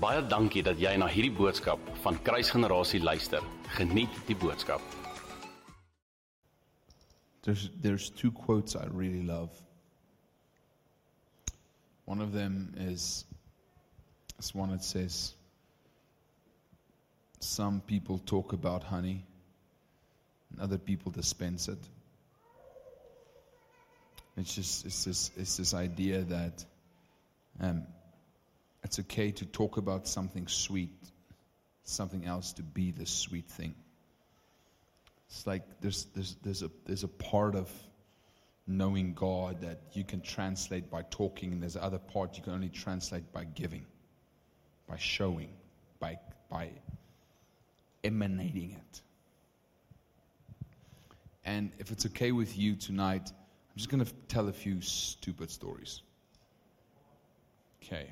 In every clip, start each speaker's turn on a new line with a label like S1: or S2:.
S1: Baie dankie dat jy na hierdie boodskap van Kruisgenerasie luister. Geniet die boodskap.
S2: There's, there's two quotes I really love. One of them is this one that says, Some people talk about honey, and other people dispense it. It's just it's this it's this idea that um, it's okay to talk about something sweet, something else to be the sweet thing. It's like there's there's there's a there's a part of knowing God that you can translate by talking, and there's other part you can only translate by giving, by showing, by by emanating it. And if it's okay with you tonight, I'm just going to tell a few stupid stories. Okay.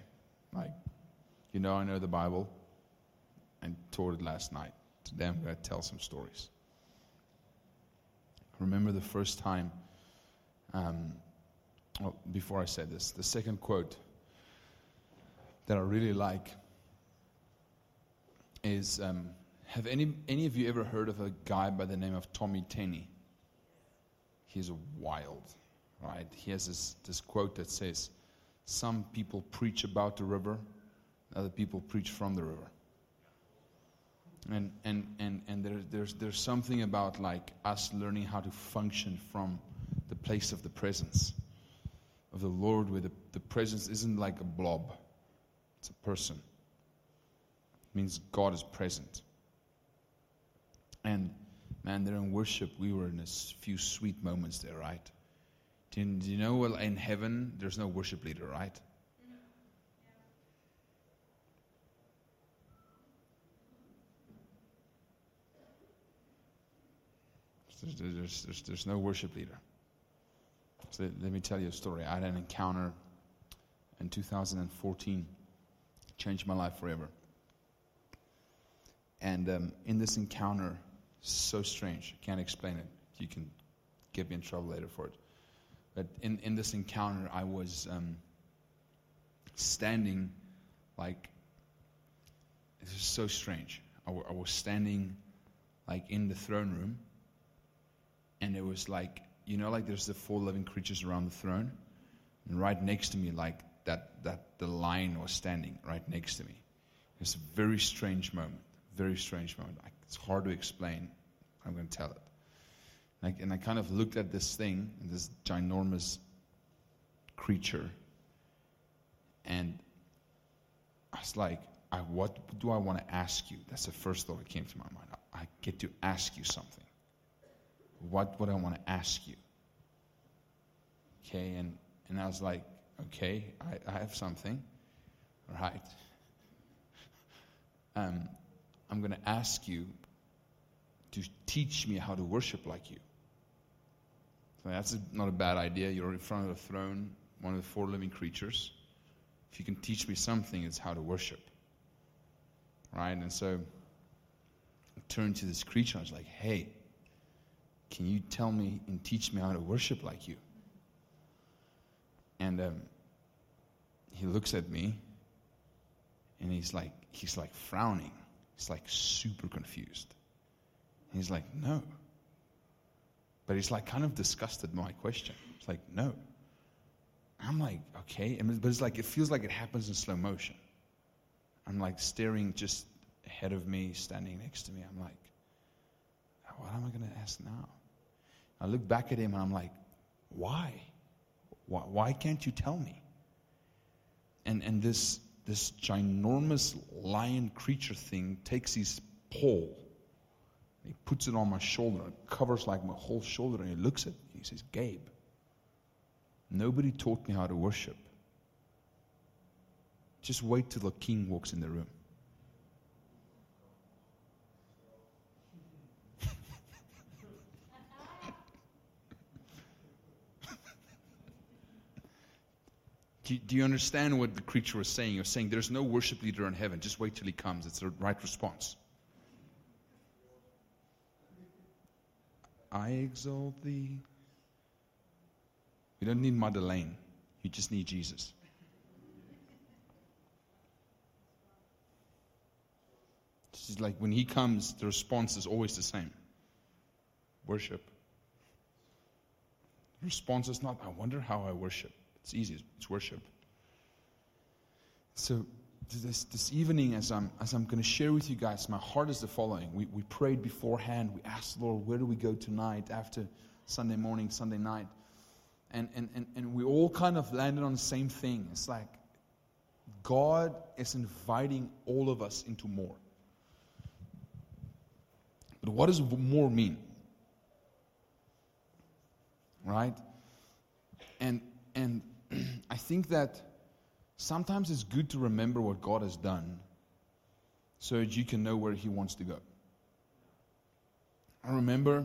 S2: Like, you know, I know the Bible and taught it last night. Today I'm going to tell some stories. I remember the first time, um, well, before I say this, the second quote that I really like is um, Have any, any of you ever heard of a guy by the name of Tommy Tenney? He's wild, right? He has this, this quote that says, Some people preach about the river, other people preach from the river. And, and, and, and there, there's, there's something about like us learning how to function from the place of the presence of the Lord, where the, the presence isn't like a blob, it's a person. It means God is present. And man, there in worship, we were in a few sweet moments there, right? Do you, do you know, well, in heaven, there's no worship leader, right? There's, there's, there's, there's no worship leader. So let me tell you a story. I had an encounter in 2014, changed my life forever. And um, in this encounter, so strange, can't explain it. You can get me in trouble later for it. But in, in this encounter, I was um, standing like, it was so strange. I, w- I was standing like in the throne room and it was like you know like there's the four living creatures around the throne? And right next to me like that that the lion was standing right next to me. It was a very strange moment very strange moment. It's hard to explain. I'm going to tell it I, and I kind of looked at this thing this ginormous creature and i was like I, what do i want to ask you that's the first thought that came to my mind I, I get to ask you something what would I want to ask you? Okay, and, and I was like, okay, I, I have something. Right. Um, I'm going to ask you to teach me how to worship like you. That's not a bad idea. You're in front of the throne, one of the four living creatures. If you can teach me something, it's how to worship. Right? And so I turned to this creature. I was like, hey, can you tell me and teach me how to worship like you? And um, he looks at me and he's like, he's like frowning. He's like super confused. And he's like, no. But he's like kind of disgusted my question. It's like, no. I'm like, okay. But it's like, it feels like it happens in slow motion. I'm like staring just ahead of me, standing next to me. I'm like, what am I going to ask now? I look back at him and I'm like, why? Why, why can't you tell me? And, and this, this ginormous lion creature thing takes his paw, he puts it on my shoulder, it covers like my whole shoulder, and he looks at me. He says, Gabe, nobody taught me how to worship. Just wait till the king walks in the room. Do you, understand what the creature was saying? He was saying, There's no worship leader in heaven. Just wait till he comes. It's the right response. I exalt thee. You don't need Madeleine. You just need Jesus. She's like, when he comes, the response is always the same worship. The response is not, I wonder how I worship. It's easy, it's worship. So, this, this evening, as I'm, as I'm going to share with you guys, my heart is the following. We, we prayed beforehand. We asked, Lord, where do we go tonight after Sunday morning, Sunday night? And, and, and, and we all kind of landed on the same thing. It's like God is inviting all of us into more. But what does more mean? Right? And, and I think that sometimes it's good to remember what God has done so that you can know where He wants to go. I remember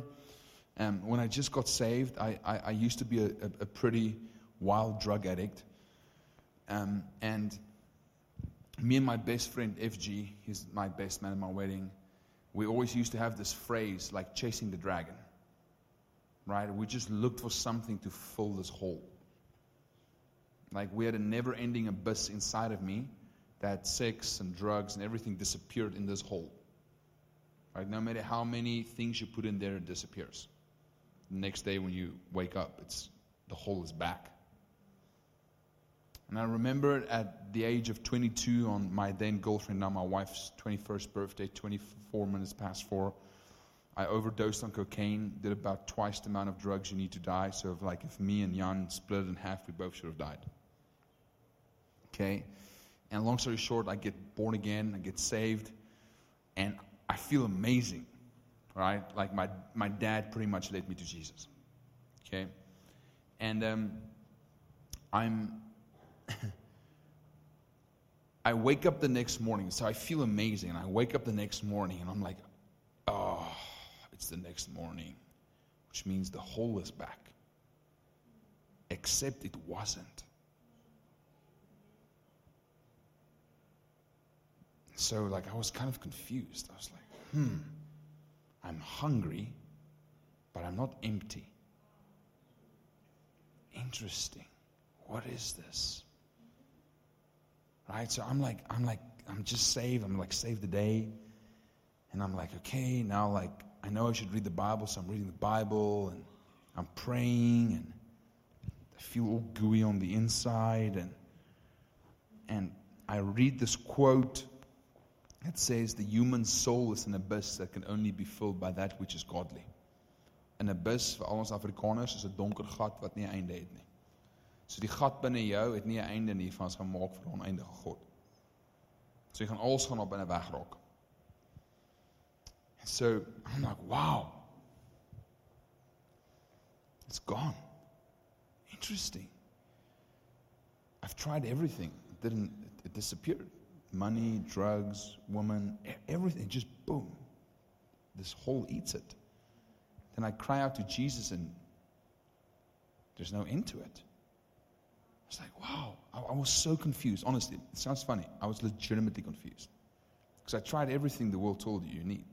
S2: um, when I just got saved, I, I, I used to be a, a, a, pretty wild drug addict. Um, and me and my best friend, FG, he's my best man at my wedding, we always used to have this phrase like chasing the dragon. Right? We just looked for something to fill this hole. Like we had a never ending abyss inside of me that sex and drugs and everything disappeared in this hole. Right? No matter how many things you put in there, it disappears. The next day when you wake up, it's the hole is back. And I remember at the age of 22, on my then girlfriend, now my wife's 21st birthday, 24 minutes past four, I overdosed on cocaine, did about twice the amount of drugs you need to die. So, if, like, if me and Jan split it in half, we both should have died. Okay? And long story short, I get born again, I get saved, and I feel amazing, right? Like my, my dad pretty much led me to Jesus. Okay? And um, I'm. I wake up the next morning, so I feel amazing. And I wake up the next morning, and I'm like, oh, it's the next morning, which means the hole is back. Except it wasn't. So, like, I was kind of confused. I was like, hmm, I'm hungry, but I'm not empty. Interesting. What is this? Right? So I'm like, I'm like, I'm just saved. I'm like, saved the day. And I'm like, okay, now, like, I know I should read the Bible, so I'm reading the Bible and I'm praying and I feel all gooey on the inside. And, and I read this quote it says the human soul is an abyss that can only be filled by that which is godly. An abyss vir al ons Afrikaners is 'n donker gat wat nie 'n einde het nie. So die gat binne jou het nie 'n einde nie, van gemaak vir 'n oneindige God. So jy gaan alles gaan op binne wegraak. So I'm like, wow. It's gone. Interesting. I've tried everything. It didn't it disappeared money, drugs, woman, everything, just boom. This hole eats it. Then I cry out to Jesus, and there's no end to it. It's like, wow, I, I was so confused. Honestly, it sounds funny. I was legitimately confused. Because I tried everything the world told you you need.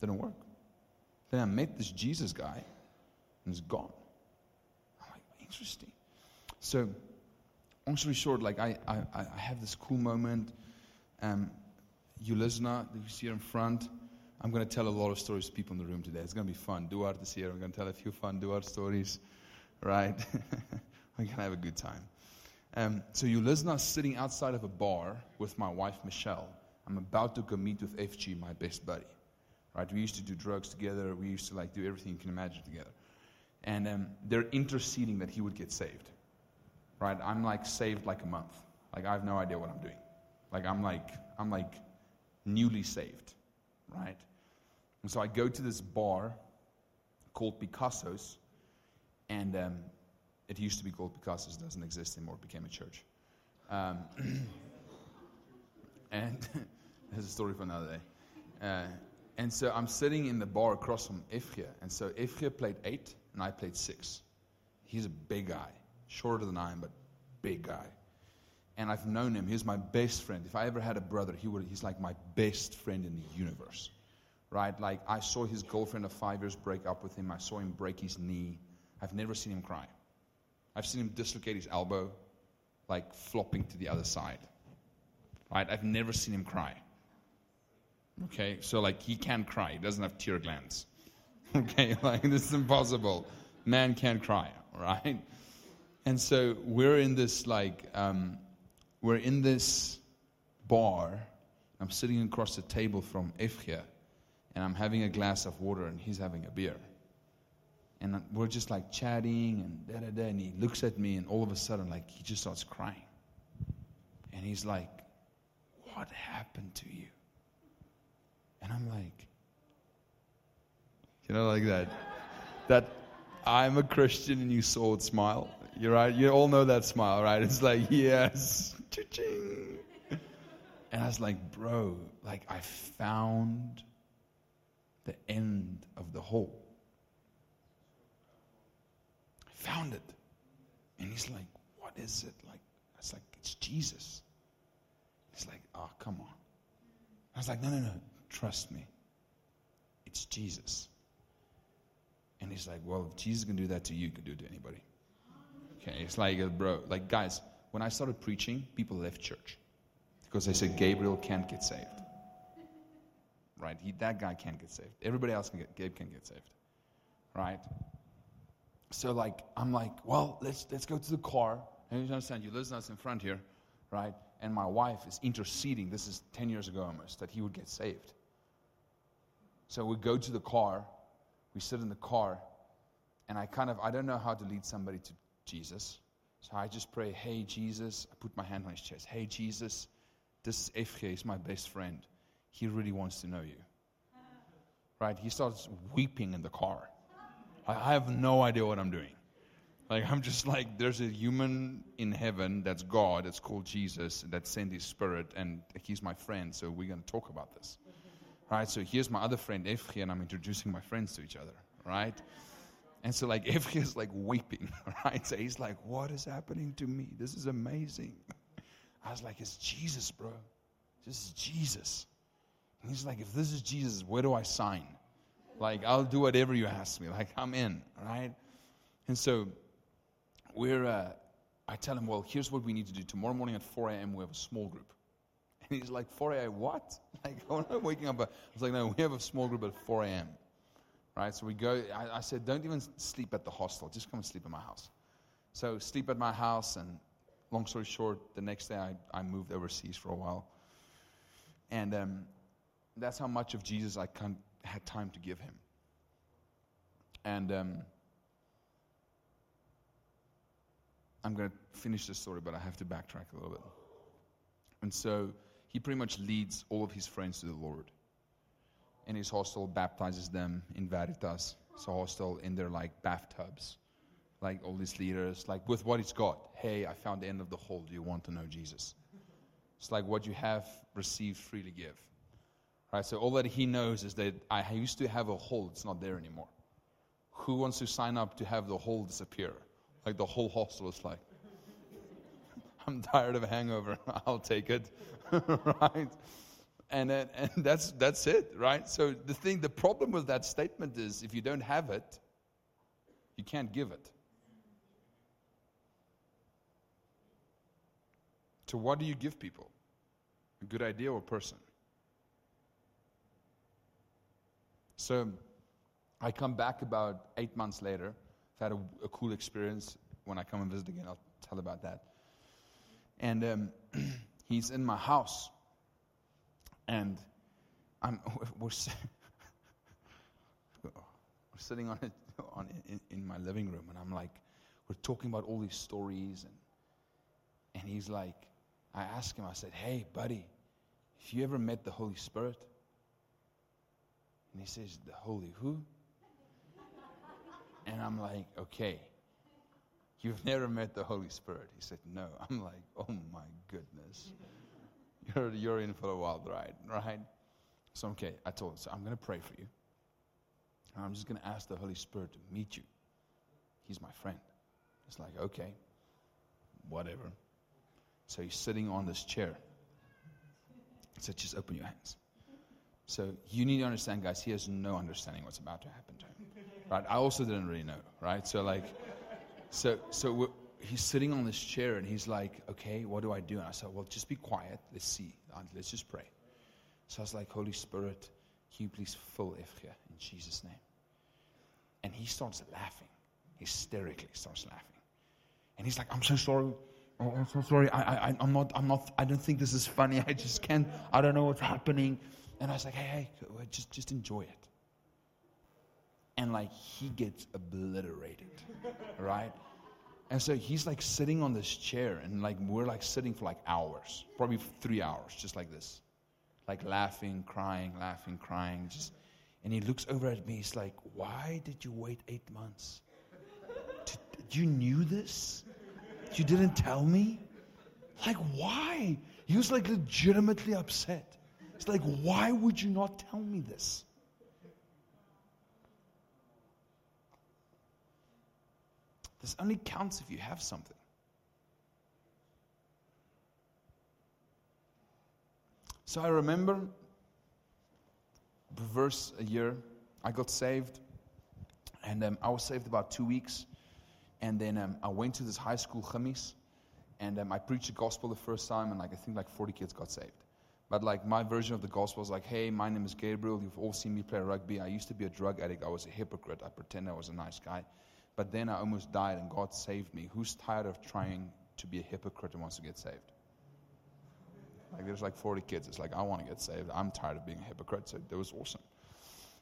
S2: Didn't work. Then I met this Jesus guy, and it's gone. I'm like, interesting. So, long story short, like I, I, I have this cool moment um, Ulisna, who's here in front, I'm going to tell a lot of stories to people in the room today. It's going to be fun. Duarte is here. I'm going to tell a few fun Duarte stories, right? We're going to have a good time. Um, so Ulisna is sitting outside of a bar with my wife, Michelle. I'm about to go meet with FG, my best buddy. Right? We used to do drugs together. We used to like do everything you can imagine together. And um, they're interceding that he would get saved. Right? I'm like saved like a month. Like I have no idea what I'm doing. Like I'm like I'm like newly saved, right? And so I go to this bar called Picasso's, and um, it used to be called Picasso's, doesn't exist anymore. It became a church. Um, and there's a story for another day. Uh, and so I'm sitting in the bar across from Efge, and so Efge played eight, and I played six. He's a big guy, shorter than I am, but big guy and I've known him. He's my best friend. If I ever had a brother, he would, he's like my best friend in the universe. Right? Like, I saw his girlfriend of five years break up with him. I saw him break his knee. I've never seen him cry. I've seen him dislocate his elbow, like flopping to the other side. Right? I've never seen him cry. Okay, so like he can't cry. He doesn't have tear glands. Okay, like this is impossible. Man can't cry, right? And so we're in this like um, we're in this bar. I'm sitting across the table from Efge, and I'm having a glass of water, and he's having a beer. And we're just like chatting and da da da. And he looks at me, and all of a sudden, like he just starts crying. And he's like, "What happened to you?" And I'm like, you know, like that. That I'm a Christian and you saw it smile. You're right. You all know that smile, right? It's like, yes. Cha-ching. And I was like, bro, like I found the end of the hole. I found it. And he's like, what is it? Like, I was like, it's Jesus. He's like, oh, come on. I was like, no, no, no, trust me. It's Jesus. And he's like, well, if Jesus can do that to you, you can do it to anybody. Okay, it's like, uh, bro, like, guys, when I started preaching, people left church because they said Gabriel can't get saved. Right? He, that guy can't get saved. Everybody else can get, Gabe can get saved. Right? So, like, I'm like, well, let's, let's go to the car. And you understand, you listen us in front here, right? And my wife is interceding. This is 10 years ago almost, that he would get saved. So we go to the car we sit in the car, and I kind of, I don't know how to lead somebody to Jesus. So I just pray, hey, Jesus. I put my hand on his chest. Hey, Jesus, this FK is my best friend. He really wants to know you. Right? He starts weeping in the car. I, have no idea what I'm doing. Like, I'm just like, there's a human in heaven that's God, that's called Jesus, that sent his spirit, and he's my friend, so we're going to talk about this. Right? So here's my other friend, Efge, and I'm introducing my friends to each other. Right? And so, like, Efge is like weeping, right? So he's like, What is happening to me? This is amazing. I was like, It's Jesus, bro. This is Jesus. And he's like, If this is Jesus, where do I sign? Like, I'll do whatever you ask me. Like, I'm in, right? And so, we're, uh, I tell him, Well, here's what we need to do. Tomorrow morning at 4 a.m., we have a small group. And he's like, 4 a.m., what? Like, I'm waking up. I was like, no, we have a small group at 4 a.m. Right? So we go, I, I said, don't even sleep at the hostel. Just come and sleep at my house. So sleep at my house, and long story short, the next day I, I moved overseas for a while. And um, that's how much of Jesus I had time to give him. And um, I'm going to finish this story, but I have to backtrack a little bit. And so he pretty much leads all of his friends to the Lord. In his hostel, baptizes them in Veritas. It's a hostel in their like bathtubs. Like all these leaders, like with what he's got. Hey, I found the end of the hole. Do you want to know Jesus? It's like what you have received, freely give. Right? So all that he knows is that I used to have a hole, it's not there anymore. Who wants to sign up to have the hole disappear? Like the whole hostel is like, I'm tired of a hangover. I'll take it. right? And, and that's, that's it, right? So the thing, the problem with that statement is if you don't have it, you can't give it. So, what do you give people? A good idea or a person? So, I come back about eight months later. I've had a, a cool experience. When I come and visit again, I'll tell about that. And um, he's in my house. And I'm, we're, we're sitting on it on, in, in my living room, and I'm like, we're talking about all these stories. And, and he's like, I asked him, I said, hey, buddy, have you ever met the Holy Spirit? And he says, the Holy who? And I'm like, okay. You've never met the Holy Spirit. He said, No. I'm like, Oh my goodness. You're, you're in for a wild ride, right? So, okay, I told him, so I'm going to pray for you. I'm just going to ask the Holy Spirit to meet you. He's my friend. It's like, okay, whatever. So he's sitting on this chair. Said, just open your hands. So you need to understand, guys, he has no understanding what's about to happen to him. Right? I also didn't really know, right? So, like, so, so he's sitting on this chair and he's like, okay, what do I do? And I said, well, just be quiet. Let's see. Let's just pray. So I was like, Holy Spirit, can you please fill FG in Jesus' name? And he starts laughing, hysterically starts laughing. And he's like, I'm so sorry. Oh, I'm so sorry. I, I, I'm not, I'm not, I don't think this is funny. I just can't, I don't know what's happening. And I was like, hey, hey, just, just enjoy it. And like, he gets obliterated, right? And so he's like sitting on this chair, and like, we're like sitting for like hours, probably three hours, just like this. Like laughing, crying, laughing, crying. Just, and he looks over at me. He's like, Why did you wait eight months? Did, you knew this? You didn't tell me? Like, why? He was like legitimately upset. It's like, why would you not tell me this? This only counts if you have something. So I remember, reverse a year, I got saved, and um, I was saved about two weeks. And then um, I went to this high school chemis, and um, I preached the gospel the first time, and like I think like 40 kids got saved. But like my version of the gospel was like, hey, my name is Gabriel. You've all seen me play rugby. I used to be a drug addict. I was a hypocrite. I pretend I was a nice guy. But then I almost died, and God saved me. Who's tired of trying to be a hypocrite and wants to get saved? Like there's like 40 kids. It's like I want to get saved. I'm tired of being a hypocrite. So that was awesome.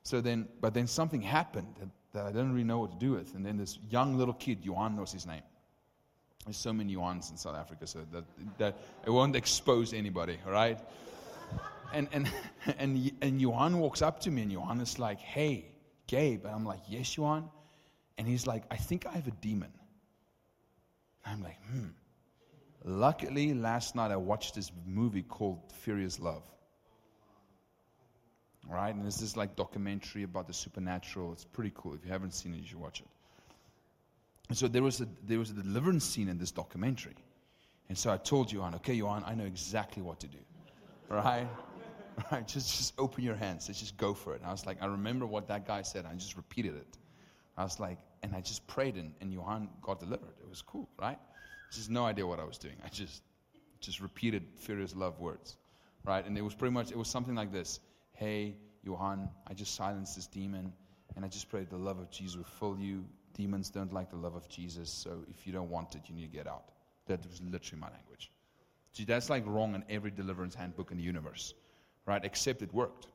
S2: So then, but then something happened that, that I didn't really know what to do with. And then this young little kid, Johan was his name. There's so many Johans in South Africa, so that, that it won't expose anybody, all right? And, and, and, and Johan walks up to me, and Johan is like, hey, Gabe. And I'm like, yes, Johan. And he's like, I think I have a demon. I'm like, hmm. Luckily, last night I watched this movie called Furious Love. Right? And this like documentary about the supernatural. It's pretty cool. If you haven't seen it, you should watch it. And so there was a there was a deliverance scene in this documentary. And so I told Johan, okay, Johan, I know exactly what to do. Right? Right? Just just open your hands. Let's just go for it. And I was like, I remember what that guy said. I just repeated it. I was like, and I just prayed and, and Johan got delivered. It was cool, right? Just no idea what I was doing. I just just repeated furious love words, right? And it was pretty much it was something like this: Hey, Johan, I just silenced this demon, and I just prayed the love of Jesus will fill you. Demons don't like the love of Jesus, so if you don't want it, you need to get out. That was literally my language. See, that's like wrong in every deliverance handbook in the universe, right? Except it worked.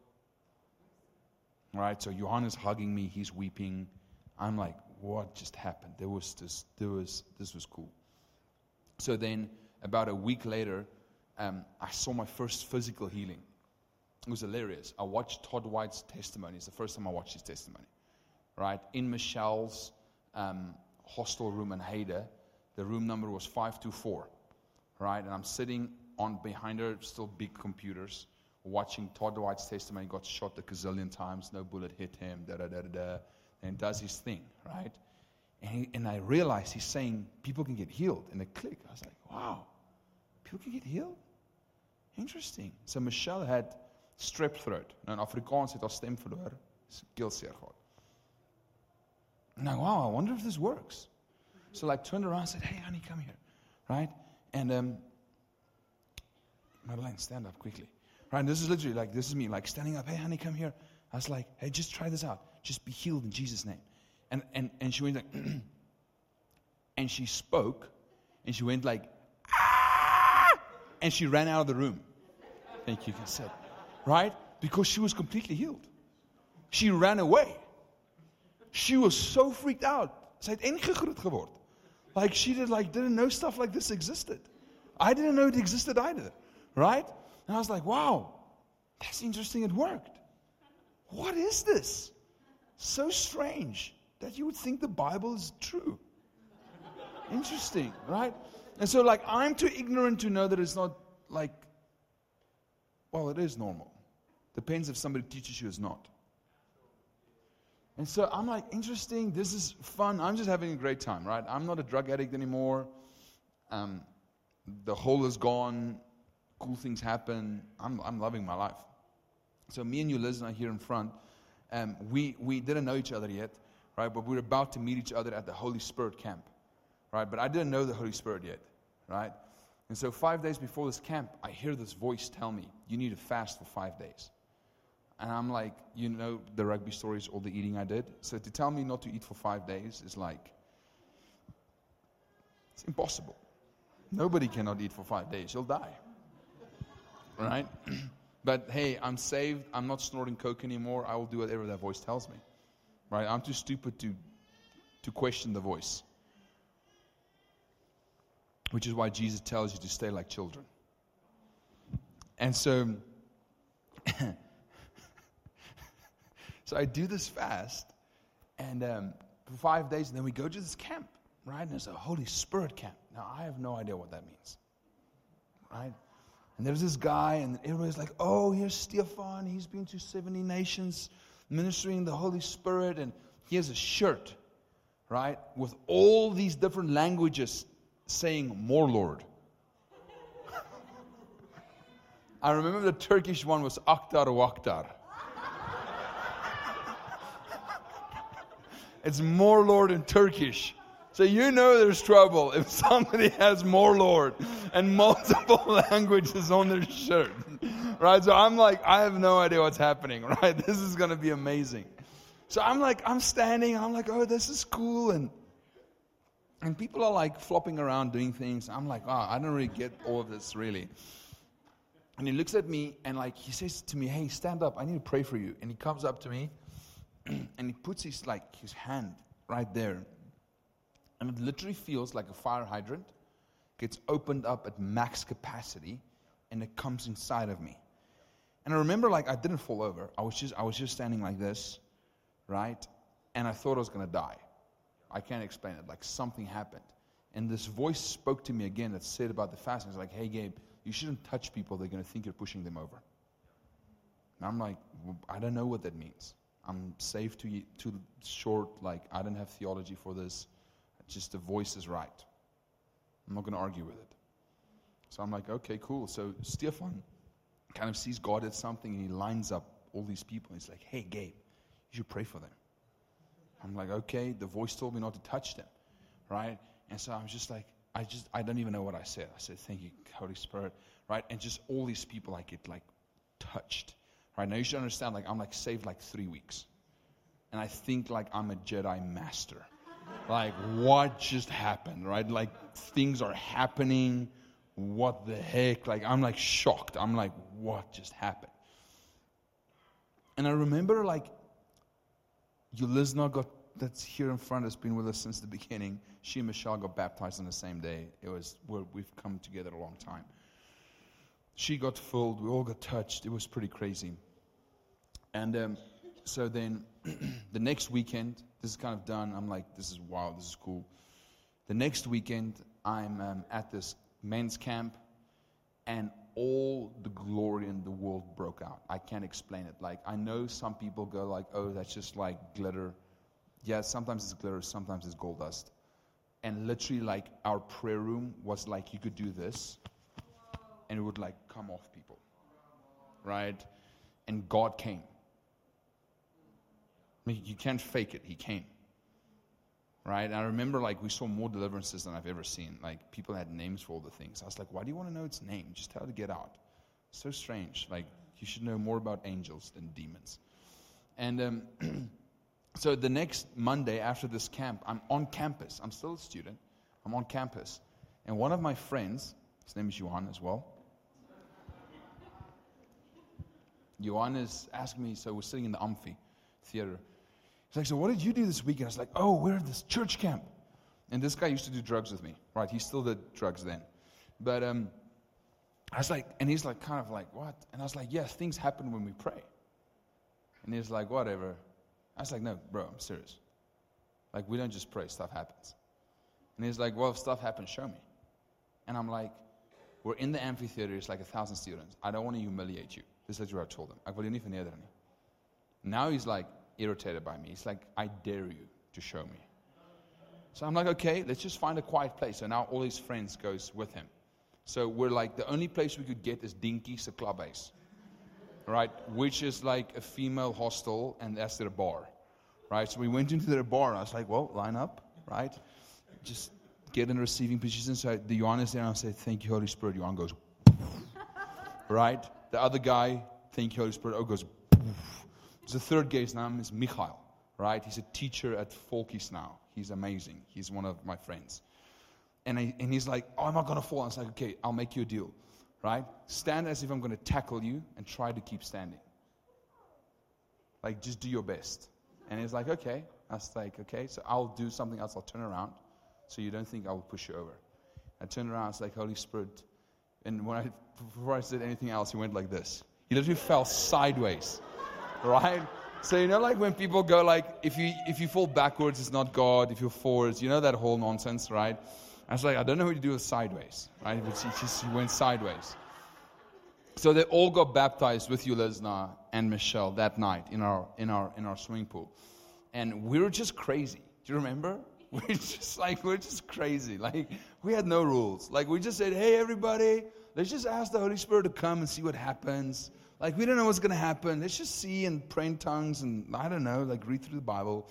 S2: Right? So Johan is hugging me, he's weeping. I'm like, what just happened? There was this, there was, this was cool. So then, about a week later, um, I saw my first physical healing. It was hilarious. I watched Todd White's testimony. It's the first time I watched his testimony. Right? In Michelle's um, hostel room in Haida, the room number was 524. Right? And I'm sitting on behind her, still big computers, watching Todd White's testimony. He got shot a gazillion times, no bullet hit him, da da da da da. And does his thing, right? And, he, and I realized he's saying people can get healed. And it clicked. I was like, wow, people can get healed? Interesting. So Michelle had strep throat. Nou in Afrikaans het haar stem verloor. Keelseer gehad. And I, wow, I wonder if this works. So like turned around and said, hey, honey, come here. Right? And um, Madeline, stand up quickly. Right? And this is literally like, this is me, like standing up, hey, honey, come here. I was like, hey, just try this out. Just be healed in Jesus' name. And, and, and she went like, and she spoke, and she went like, ah! and she ran out of the room. Thank you, said. Right? Because she was completely healed. She ran away. She was so freaked out. Like she did like didn't know stuff like this existed. I didn't know it existed either. Right? And I was like, wow, that's interesting. It worked. What is this? So strange that you would think the Bible is true. Interesting, right? And so, like, I'm too ignorant to know that it's not like, well, it is normal. Depends if somebody teaches you it's not. And so I'm like, interesting, this is fun. I'm just having a great time, right? I'm not a drug addict anymore. Um, the hole is gone. Cool things happen. I'm, I'm loving my life. So me and you, Liz, and I here in front, um, we, we didn't know each other yet right? But we were about to meet each other at the Holy Spirit camp, right? But I didn't know the Holy Spirit yet, right? And so, five days before this camp, I hear this voice tell me, You need to fast for five days. And I'm like, You know, the rugby stories, all the eating I did. So, to tell me not to eat for five days is like, it's impossible. Nobody cannot eat for five days, you'll die. Right? but hey, I'm saved. I'm not snorting coke anymore. I will do whatever that voice tells me. Right? I'm too stupid to, to question the voice. Which is why Jesus tells you to stay like children. And so, so I do this fast, and um, for five days, and then we go to this camp, right? And it's a Holy Spirit camp. Now, I have no idea what that means, right? And there's this guy, and everybody's like, oh, here's Stefan. He's been to 70 nations ministering the Holy Spirit, and he has a shirt, right, with all these different languages saying, More Lord. I remember the Turkish one was Aktar Waktar. it's more Lord in Turkish. So you know there's trouble if somebody has more Lord and multiple languages on their shirt. Right? So I'm like, I have no idea what's happening, right? This is going to be amazing. So I'm like, I'm standing, I'm like, oh, this is cool. And, and people are like flopping around doing things. I'm like, oh, I don't really get all of this really. And he looks at me and like, he says to me, hey, stand up. I need to pray for you. And he comes up to me and he puts his like, his hand right there and it literally feels like a fire hydrant gets opened up at max capacity and it comes inside of me. And I remember like I didn't fall over. I was just I was just standing like this, right? And I thought I was gonna die. I can't explain it. Like something happened. And this voice spoke to me again that said about the fasting. It's like, hey Gabe, you shouldn't touch people, they're gonna think you're pushing them over. And I'm like, I don't know what that means. I'm safe to to short, like I don't have theology for this. Just the voice is right. I'm not going to argue with it. So I'm like, okay, cool. So Stefan kind of sees God at something and he lines up all these people. He's like, hey, Gabe, you should pray for them. I'm like, okay. The voice told me not to touch them, right? And so I'm just like, I just, I don't even know what I said. I said, thank you, Holy Spirit, right? And just all these people, I get like touched, right? Now you should understand, like, I'm like saved like three weeks. And I think like I'm a Jedi master like, what just happened, right? Like, things are happening. What the heck? Like, I'm like shocked. I'm like, what just happened? And I remember, like, Yulizna got that's here in front has been with us since the beginning. She and Michelle got baptized on the same day. It was we've come together a long time. She got filled. We all got touched. It was pretty crazy. And um, so then the next weekend, this is kind of done. I'm like, this is wow, this is cool. The next weekend, I'm um, at this men's camp, and all the glory in the world broke out. I can't explain it. Like, I know some people go like, oh, that's just like glitter. Yeah, sometimes it's glitter, sometimes it's gold dust. And literally, like, our prayer room was like, you could do this, and it would like come off people. Right? And God came. I mean, you can't fake it. He came. Right? And I remember, like, we saw more deliverances than I've ever seen. Like, people had names for all the things. I was like, why do you want to know its name? Just tell it to get out. So strange. Like, you should know more about angels than demons. And um, so the next Monday after this camp, I'm on campus. I'm still a student. I'm on campus. And one of my friends, his name is Johan as well. Johan is asking me, so we're sitting in the amphi theater. He's like, So what did you do this weekend? I was like, Oh, we're at this church camp. And this guy used to do drugs with me, right? He still did drugs then. But um, I was like, and he's like, kind of like, What? And I was like, Yeah, things happen when we pray. And he's like, Whatever. I was like, No, bro, I'm serious. Like, we don't just pray, stuff happens. And he's like, Well, if stuff happens, show me. And I'm like, We're in the amphitheater, it's like a thousand students. I don't want to humiliate you. This is what I told him. Now he's like, irritated by me. He's like, I dare you to show me. So I'm like, okay, let's just find a quiet place. So now all his friends goes with him. So we're like, the only place we could get is Dinky's club base, right? Which is like a female hostel, and that's their bar, right? So we went into their bar, and I was like, well, line up, right? Just get in a receiving position. So the Johan is there, and I say, Thank you, Holy Spirit. Johan goes, right? The other guy, Thank you, Holy Spirit. Oh, goes, the third guy's name is Michael, right? He's a teacher at Folkies now. He's amazing. He's one of my friends. And, I, and he's like, Oh, I'm not going to fall. I was like, Okay, I'll make you a deal, right? Stand as if I'm going to tackle you and try to keep standing. Like, just do your best. And he's like, Okay. I was like, Okay, so I'll do something else. I'll turn around so you don't think I will push you over. I turned around. It's like, Holy Spirit. And when I, before I said anything else, he went like this. He literally fell sideways, right? So you know, like when people go like, if you if you fall backwards, it's not God. If you're forwards, you know that whole nonsense, right? I was like, I don't know what to do with sideways, right? But he just went sideways. So they all got baptized with you, Ulizna and Michelle that night in our in our in our swimming pool, and we were just crazy. Do you remember? We're just like we're just crazy. Like we had no rules. Like we just said, "Hey, everybody, let's just ask the Holy Spirit to come and see what happens." Like, we don't know what's going to happen. Let's just see and pray in tongues and, I don't know, like read through the Bible.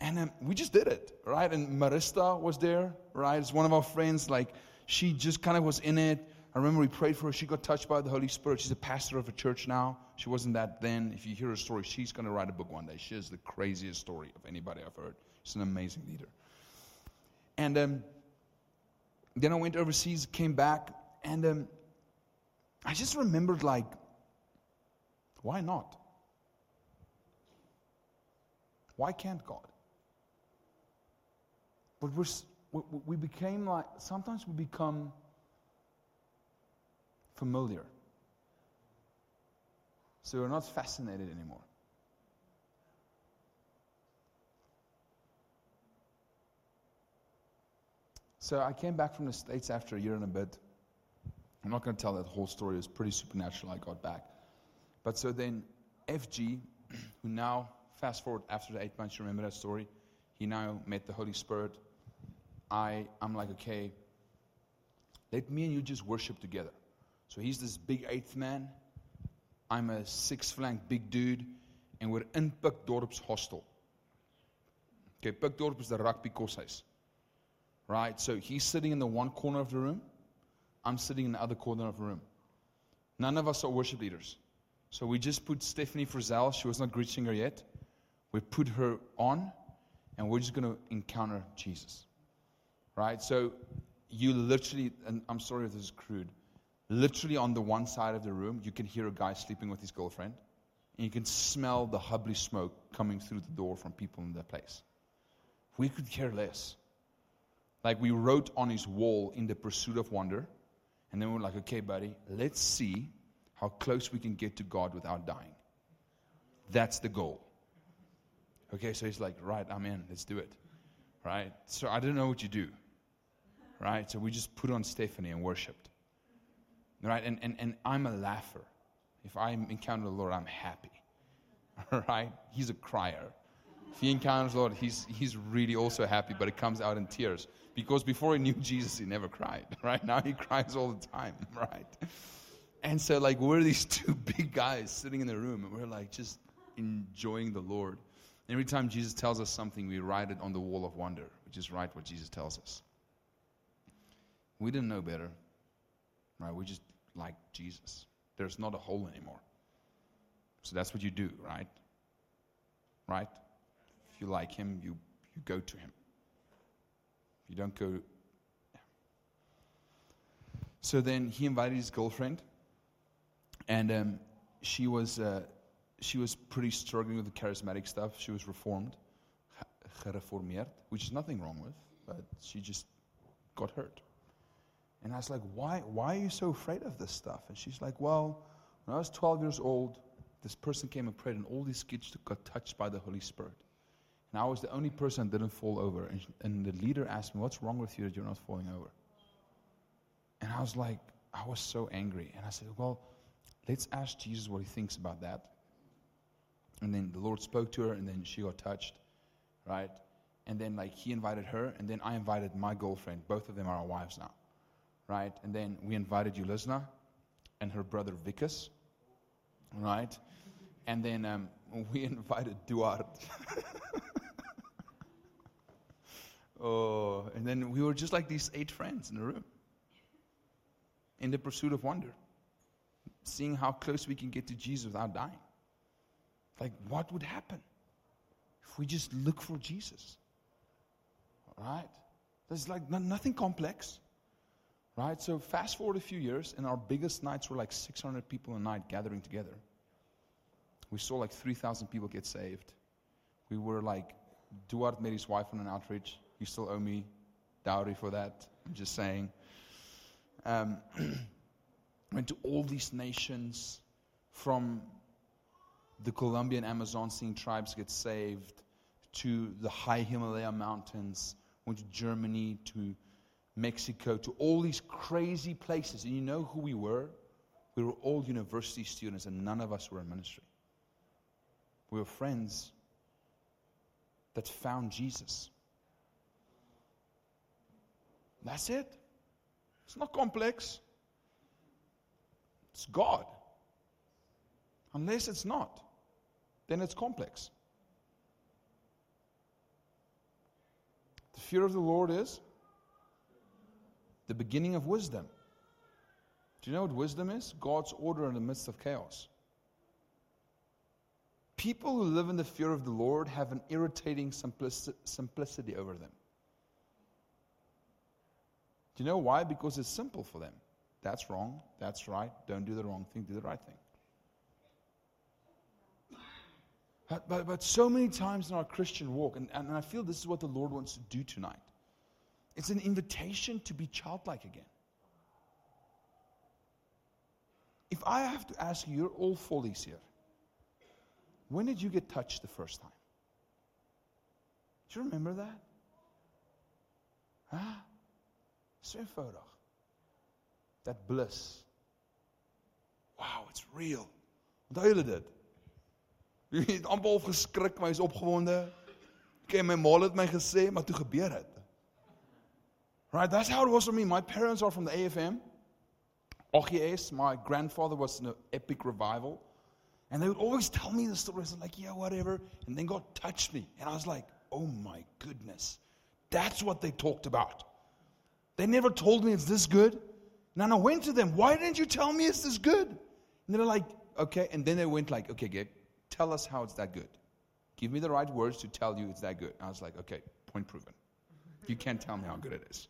S2: And um, we just did it, right? And Marista was there, right? It's one of our friends. Like, she just kind of was in it. I remember we prayed for her. She got touched by the Holy Spirit. She's a pastor of a church now. She wasn't that then. If you hear her story, she's going to write a book one day. She has the craziest story of anybody I've heard. She's an amazing leader. And um, then I went overseas, came back, and um, I just remembered like why not? Why can't God? But we're, we became like, sometimes we become familiar. So we're not fascinated anymore. So I came back from the States after a year and a bit. I'm not going to tell that whole story. It was pretty supernatural. I got back. But so then, FG, who now, fast forward after the eight months, you remember that story? He now met the Holy Spirit. I, I'm like, okay, let me and you just worship together. So he's this big eighth man. I'm a six flank big dude. And we're in Pikdorp's hostel. Okay, Pikdorp is the rugby koshuis. Right? So he's sitting in the one corner of the room. I'm sitting in the other corner of the room. None of us are worship leaders. So we just put Steffany Frizzell, she was not Gretzinger yet. We put her on, and we're just going to encounter Jesus. Right? So you literally, and I'm sorry if this is crude, literally on the one side of the room, you can hear a guy sleeping with his girlfriend, and you can smell the hubbly smoke coming through the door from people in that place. We could care less. Like we wrote on his wall in the pursuit of wonder, and then we're like, okay, buddy, let's see how close we can get to God without dying. That's the goal. Okay, so he's like, right, I'm in, let's do it. Right? So I don't know what you do. Right? So we just put on Steffany and worshiped. Right? And, and, and I'm a laugher. If I encounter the Lord, I'm happy. Right? He's a crier. If he encounters the Lord, he's, he's really also happy, but it comes out in tears. Because before he knew Jesus, he never cried. Right? Now he cries all the time. Right? And so, like, we're these two big guys sitting in the room, and we're like just enjoying the Lord. Every time Jesus tells us something, we write it on the wall of wonder, We just write what Jesus tells us. We didn't know better, right? We just like Jesus. There's not a hole anymore. So that's what you do, right? Right? If you like him, you, you go to him. You don't go. So then he invited his girlfriend and um, she was uh, she was pretty struggling with the charismatic stuff. She was reformed, gereformeerd, which is nothing wrong with, but she just got hurt. And I was like, why, why are you so afraid of this stuff? And she's like, well, when I was 12 years old, this person came and prayed, and all these kids got touched by the Holy Spirit. And I was the only person that didn't fall over. And, and the leader asked me, What's wrong with you that you're not falling over? And I was like, I was so angry. And I said, Well, Let's ask Jesus what he thinks about that. And then the Lord spoke to her, and then she got touched, right? And then, like, he invited her, and then I invited my girlfriend. Both of them are our wives now, right? And then we invited Ulizna and her brother Vikas, right? And then um, we invited Duarte. Oh, and then we were just like these eight friends in a room in the pursuit of wonder, seeing how close we can get to Jesus without dying. Like, what would happen if we just look for Jesus? Right? There's like no, nothing complex. Right? So, fast forward a few years, and our biggest nights were like 600 people a night gathering together. We saw like 3,000 people get saved. We were like, Duarte met his wife on an outreach. You still owe me dowry for that. I'm just saying. Um, went to all these nations from the Colombian Amazon, seeing tribes get saved, to the high Himalaya mountains, went to Germany, to Mexico, to all these crazy places. And you know who we were? We were all university students, and none of us were in ministry. We were friends that found Jesus. That's it. It's not complex. It's God. Unless it's not, then it's complex. The fear of the Lord is the beginning of wisdom. Do you know what wisdom is? God's order in the midst of chaos. People who live in the fear of the Lord have an irritating simplicity over them. Do you know why? Because it's simple for them. That's wrong. That's right. Don't do the wrong thing. Do the right thing. But, but, so many times in our Christian walk, and, and I feel this is what the Lord wants to do tonight it's an invitation to be childlike again. If I have to ask you, you're all follies here. When did you get touched the first time? Do you remember that? Huh? So eenvoudig. That bliss. Wow, it's real. Onthou julle dit? Jy het amper geskrik, maar hy's opgewonde. Kyk, my ma het my gesê, maar toe gebeur dit. Right, that's how it was for me. My parents are from the AFM. OGS, my grandfather was in an epic revival. And they would always tell me the stories. I'm like, yeah, whatever. And then God touched me. And I was like, oh my goodness. That's what they talked about. They never told me it's this good. And I went to them, why didn't you tell me it's this good? And they're like, okay. And then they went like, okay, Gabe, tell us how it's that good. Give me the right words to tell you it's that good. I was like, okay, point proven. You can't tell me how good it is.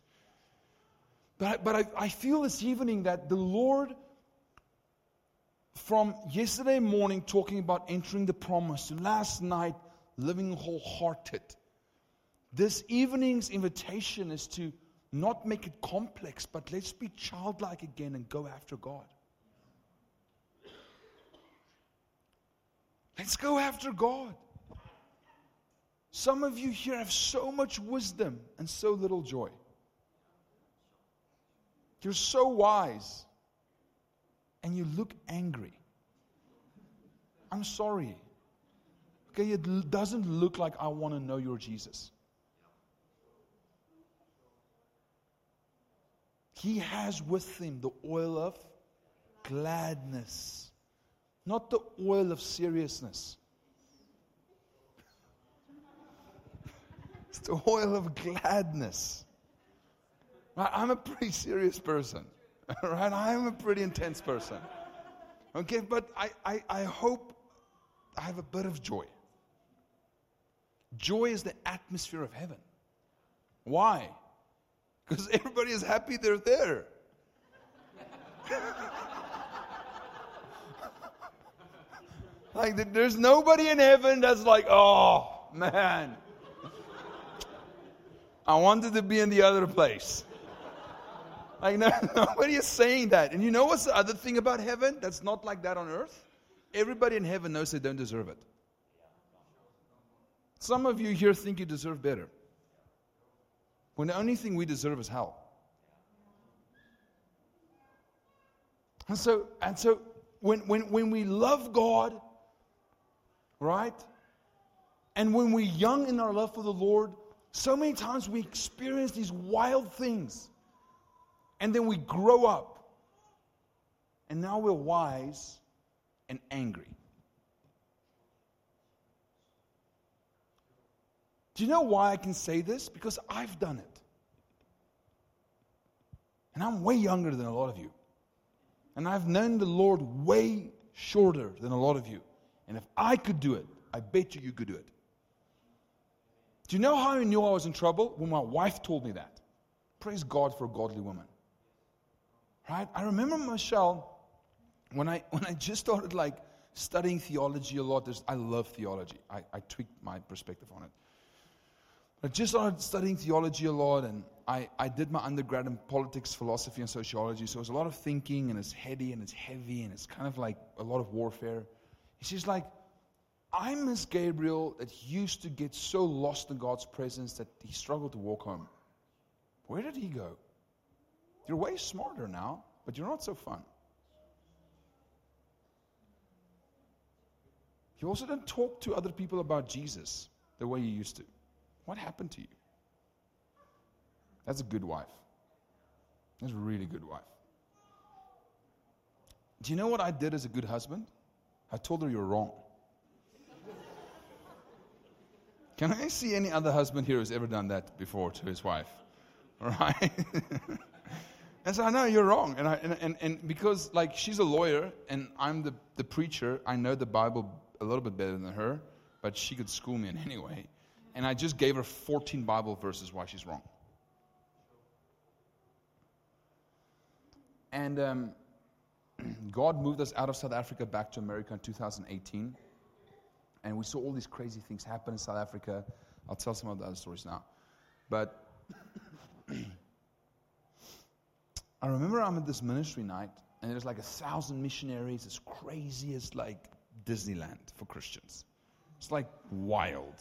S2: But, but I, I feel this evening that the Lord from yesterday morning talking about entering the promise to last night living wholehearted. This evening's invitation is to not make it complex, but let's be childlike again and go after God. Let's go after God. Some of you here have so much wisdom and so little joy. You're so wise and you look angry. I'm sorry. Okay, it doesn't look like I want to know your Jesus. He has with him the oil of gladness, not the oil of seriousness. It's the oil of gladness. I'm a pretty serious person, right? I'm a pretty intense person. Okay, but I, I, I hope I have a bit of joy. Joy is the atmosphere of heaven. Why? Because everybody is happy they're there. like, there's nobody in heaven that's like, oh, man. I wanted to be in the other place. Like, no, nobody is saying that. And you know what's the other thing about heaven that's not like that on earth? Everybody in heaven knows they don't deserve it. Some of you here think you deserve better. When the only thing we deserve is hell. And so, and so when, when, when we love God, right? And when we're young in our love for the Lord, so many times we experience these wild things. And then we grow up. And now we're wise and angry. Do you know why I can say this? Because I've done it. And I'm way younger than a lot of you. And I've known the Lord way shorter than a lot of you. And if I could do it, I bet you you could do it. Do you know how I knew I was in trouble? When my wife told me that. Praise God for a godly woman. Right? I remember Michelle when I when I just started like studying theology a lot. I love theology. I, I tweaked my perspective on it. I just started studying theology a lot, and I, I did my undergrad in politics, philosophy, and sociology. So it was a lot of thinking, and it's heady, and it's heavy, and it's kind of like a lot of warfare. She's like, I miss Gabriel that used to get so lost in God's presence that he struggled to walk home. Where did he go? You're way smarter now, but you're not so fun. You also don't talk to other people about Jesus the way you used to. What happened to you? That's a good wife. That's a really good wife. Do you know what I did as a good husband? I told her you're wrong. Can I see any other husband here who's ever done that before to his wife? Right? and so I know you're wrong. And, I, and, and, and because, like, she's a lawyer and I'm the, the preacher, I know the Bible a little bit better than her, but she could school me in any way. And I just gave her 14 Bible verses why she's wrong. And um, God moved us out of South Africa back to America in 2018. And we saw all these crazy things happen in South Africa. I'll tell some of the other stories now. But I remember I'm at this ministry night, and there's like a thousand missionaries. It's crazy. It's like Disneyland for Christians. It's like wild.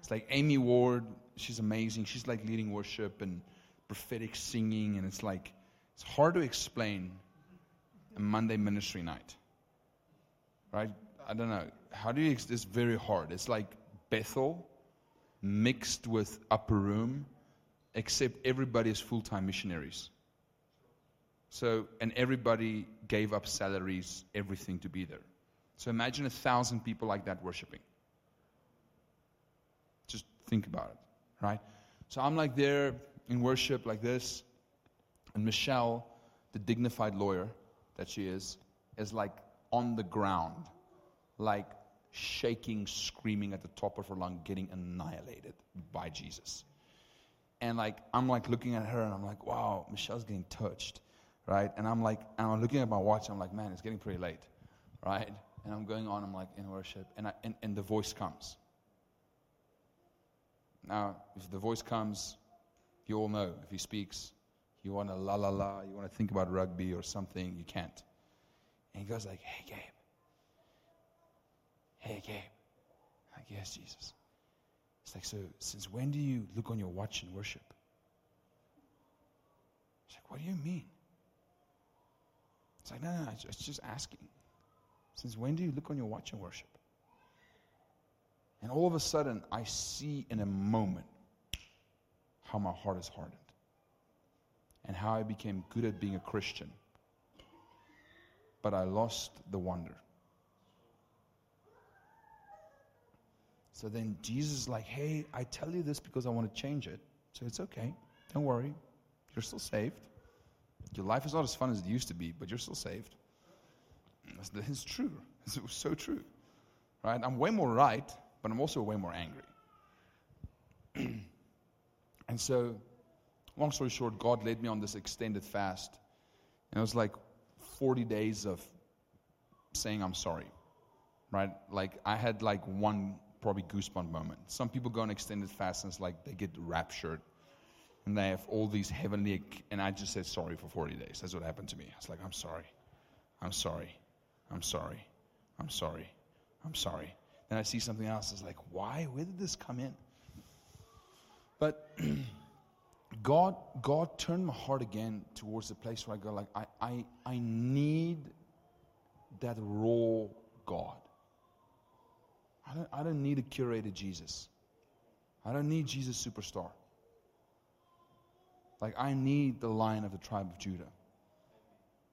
S2: It's like Amy Ward. She's amazing. She's like leading worship and prophetic singing, and it's like it's hard to explain a Monday ministry night, right? I don't know. How do you? It's very hard. It's like Bethel mixed with upper room, except everybody is full time missionaries. So, and everybody gave up salaries, everything to be there. So imagine a thousand people like that worshiping. Just think about it, right? So I'm like there in worship like this, and Michelle, the dignified lawyer that she is, is like on the ground, like shaking, screaming at the top of her lung, getting annihilated by Jesus. And like I'm like looking at her and I'm like, wow, Michelle's getting touched, right? And I'm like, and I'm looking at my watch. I'm like, man, it's getting pretty late, right? And I'm going on. I'm like in worship, and I, and, and the voice comes. Now, if the voice comes, you all know. If he speaks, you want to la la la, you want to think about rugby or something, you can't. And he goes like, "Hey, Gabe. Hey, Gabe." I'm like, yes, Jesus. It's like, so since when do you look on your watch and worship? It's like, what do you mean? It's like, no, no, no, it's just asking. Since when do you look on your watch and worship? And all of a sudden, I see in a moment how my heart is hardened and how I became good at being a Christian. But I lost the wonder. So then Jesus is like, hey, I tell you this because I want to change it. So it's okay. Don't worry. You're still saved. Your life is not as fun as it used to be, but you're still saved. It's true. It's so true. Right? I'm way more right, but I'm also way more angry. and so, long story short, God led me on this extended fast. And it was like 40 days of saying I'm sorry. Right? Like I had like one probably goosebump moment. Some people go on extended fast and it's like they get raptured and they have all these heavenly and I just said sorry for 40 days. That's what happened to me. I was like, I'm sorry. I'm sorry. I'm sorry. I'm sorry. I'm sorry. Then I see something else. It's like, why? Where did this come in? But God, God turned my heart again towards the place where I go, like, I, I, I need that raw God. I don't, I don't need a curated Jesus. I don't need Jesus superstar. Like, I need the lion of the tribe of Judah.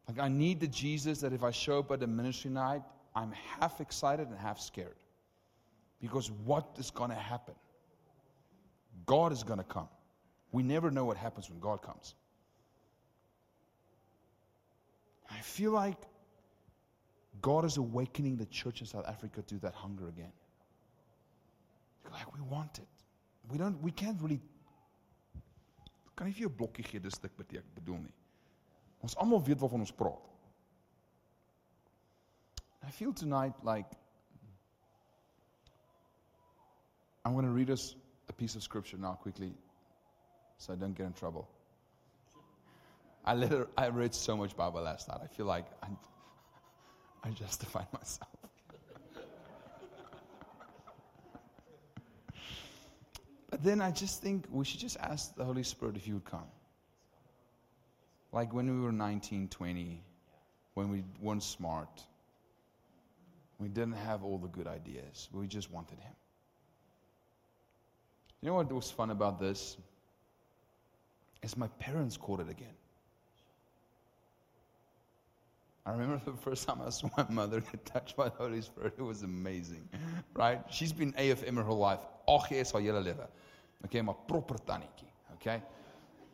S2: Like, I need the Jesus that if I show up at a ministry night, I'm half excited and half scared. Because what is going to happen? God is going to come. We never know what happens when God comes. I feel like God is awakening the church in South Africa to that hunger again. Like we want it. We don't we can't really kan nie vir jou blokkie gee dis stuk beteken bedoel nie. Ons almal weet waarvan ons praat. I feel tonight like I'm going to read us a piece of scripture now quickly so I don't get in trouble. I, literally, I read so much Bible last night. I feel like I, I justified myself. but then I just think we should just ask the Holy Spirit if He would come. Like when we were 19, 20, when we weren't smart, we didn't have all the good ideas, we just wanted Him. You know what was fun about this? Is my parents caught it again. I remember the first time I saw my mother get touched by the Holy Spirit. It was amazing, right? She's been AFM her whole life. Ag jaar haar hele lewe. Okay, maar proper tannetjie, okay?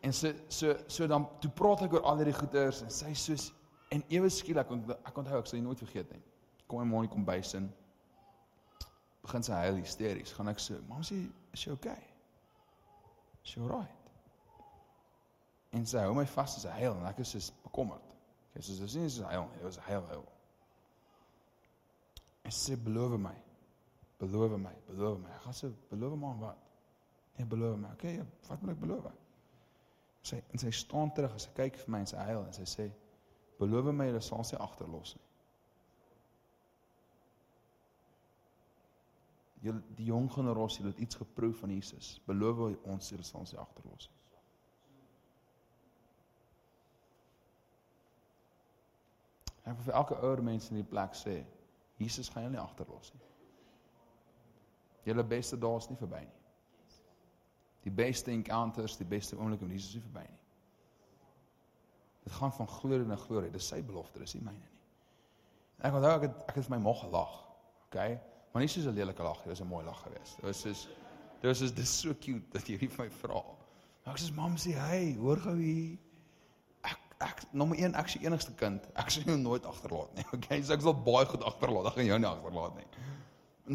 S2: En so so so dan toe praat ek oor al hierdie goeters en sy soos en ewe skielik ek onthou ek sal nooit vergeet nie. Kom ma nie kom bysin. Begin sy huil hysteries. Gaan ek so, "Mam sê, is jy okay?" Is jy alright? En sy hou my vas as hy huil en ek is so bekommerd. Okay, so dis nie so huil nie, dit was huil huil. En sy beloof my. Beloof my, beloof my. Ek gaan sê beloof my wat? Nee, beloof my. Okay, wat moet ek beloof? Sy en sy staan terug en sy kyk vir my en sy huil en sy sê beloof my jy sal sy agterlos nie. Jy die jong generasie het iets geproef van Jesus. Beloof ons jy sal sy agterlos nie. Ek wil vir elke ouer mens in die plek sê, Jesus gaan jou nie agterlos nie. Julle beste dae is nie verby nie. Die beste encounters, die beste oomblikke met Jesus is nie verby nie. Dit gaan van glorie na glorie. Dis sy belofte, dis nie myne nie. Ek onthou ek het ek het vir my mag gelag. Okay? Maar nie soos 'n lelike lag, dit was 'n mooi lag geweest. Dit was soos dit was soos dis so cute dat jy vir my vra. Maar ek sê mam sê, "Hey, hoor gou hier. Ek nommer 1, ek is die enigste kind. Ek sal jou nooit agterlaat nie. Okay? So ek sal baie goed agterlaat. Ek gaan jou nie agterlaat nie.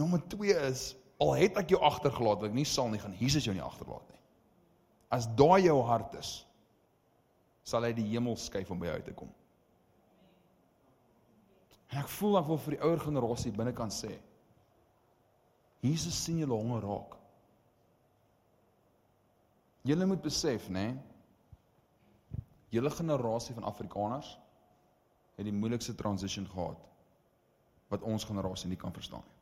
S2: Nommer 2 is al het ek jou agtergelaat, ek nie sal nie gaan Jesus jou nie agterlaat nie. As daai jou hart is, sal hy die hemel skuif om by jou uit te kom. En ek voel ek wil vir die ouer generasie binnekant sê, Jesus sien julle honger raak. Julle moet besef, nê? Nee, julle generasie van Afrikaners het die moeilikste transition gehad wat ons generasie nie kan verstaan nie.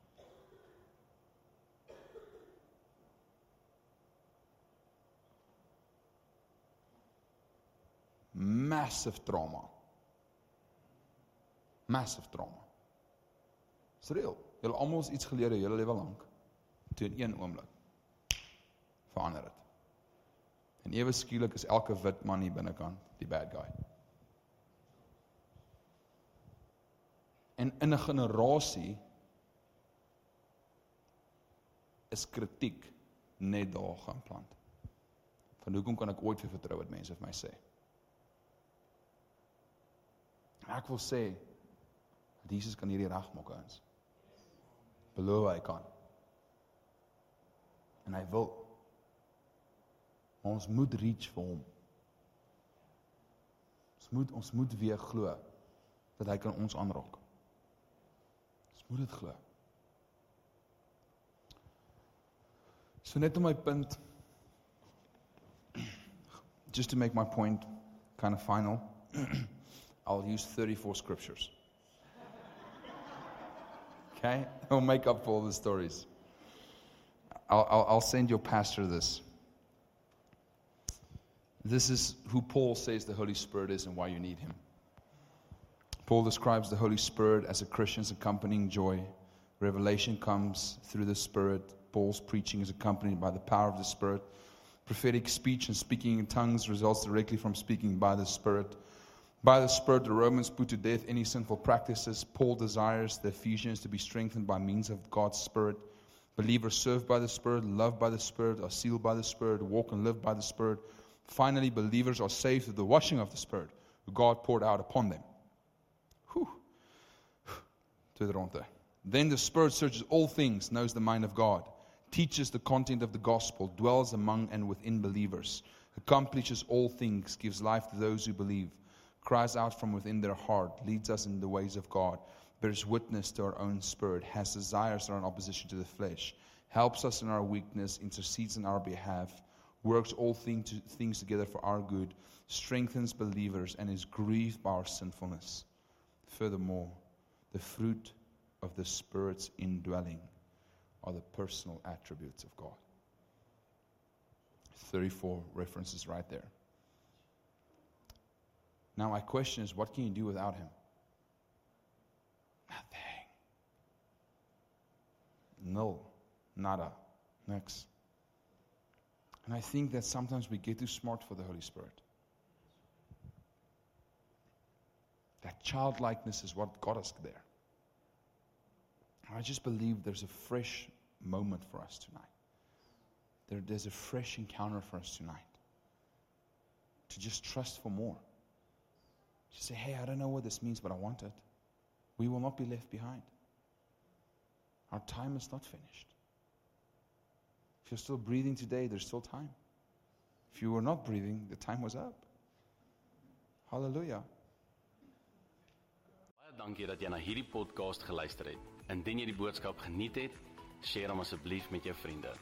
S2: Massive trauma. Massive trauma. Dis reël. Julle almal het iets geleer julle lewe lank toe in een oomblik verander dit. En ewe skielik is elke wit man hier binnekant die bad guy. En in 'n generasie is kritiek net daar gaan plant. Van hoekom kan ek ooit vir vertrou wat mense vir my sê? Ek wil sê Jesus kan hierdie regmaak ons. Beloof hy kan en hy wil ons moet reach vir hom. Ons moet ons moet weer glo dat hy kan ons aanraak. Ons moet dit glo. So net om my punt just to make my point kind of final I'll use 34 scriptures. Okay? I'll make up for all the stories. I'll, I'll, I'll send your pastor this. This is who Paul says the Holy Spirit is and why you need him. Paul describes the Holy Spirit as a Christian's accompanying joy. Revelation comes through the Spirit. Paul's preaching is accompanied by the power of the Spirit. Prophetic speech and speaking in tongues results directly from speaking by the Spirit. By the Spirit, the Romans put to death any sinful practices. Paul desires the Ephesians to be strengthened by means of God's Spirit. Believers served by the Spirit, loved by the Spirit, are sealed by the Spirit, walk and live by the Spirit. Finally, believers are saved through the washing of the Spirit, who God poured out upon them. Whew. Then the Spirit searches all things, knows the mind of God, teaches the content of the gospel, dwells among and within believers, accomplishes all things, gives life to those who believe, cries out from within their heart, leads us in the ways of God, bears witness to our own spirit, has desires that are in opposition to the flesh, helps us in our weakness, intercedes in our behalf, works all thing to, things together for our good, strengthens believers, and is grieved by our sinfulness. Furthermore, the fruit of the Spirit's indwelling are the personal attributes of God. 34 references right there. Now, my question is what can you do without Him? Nothing. No, nada. Next. And I think that sometimes we get too smart for the Holy Spirit. That childlikeness is what got us there. I just believe there's a fresh moment for us tonight. There, there's a fresh encounter for us tonight. To just trust for more. To say, hey, I don't know what this means, but I want it. We will not be left behind. Our time is not finished. You're still breathing today, there's still time. If you were not breathing, the time was up. Hallelujah.
S1: Baie dankie dat jy na hierdie podcast geluister het. Indien jy die boodskap geniet het, deel hom asseblief met jou vriende.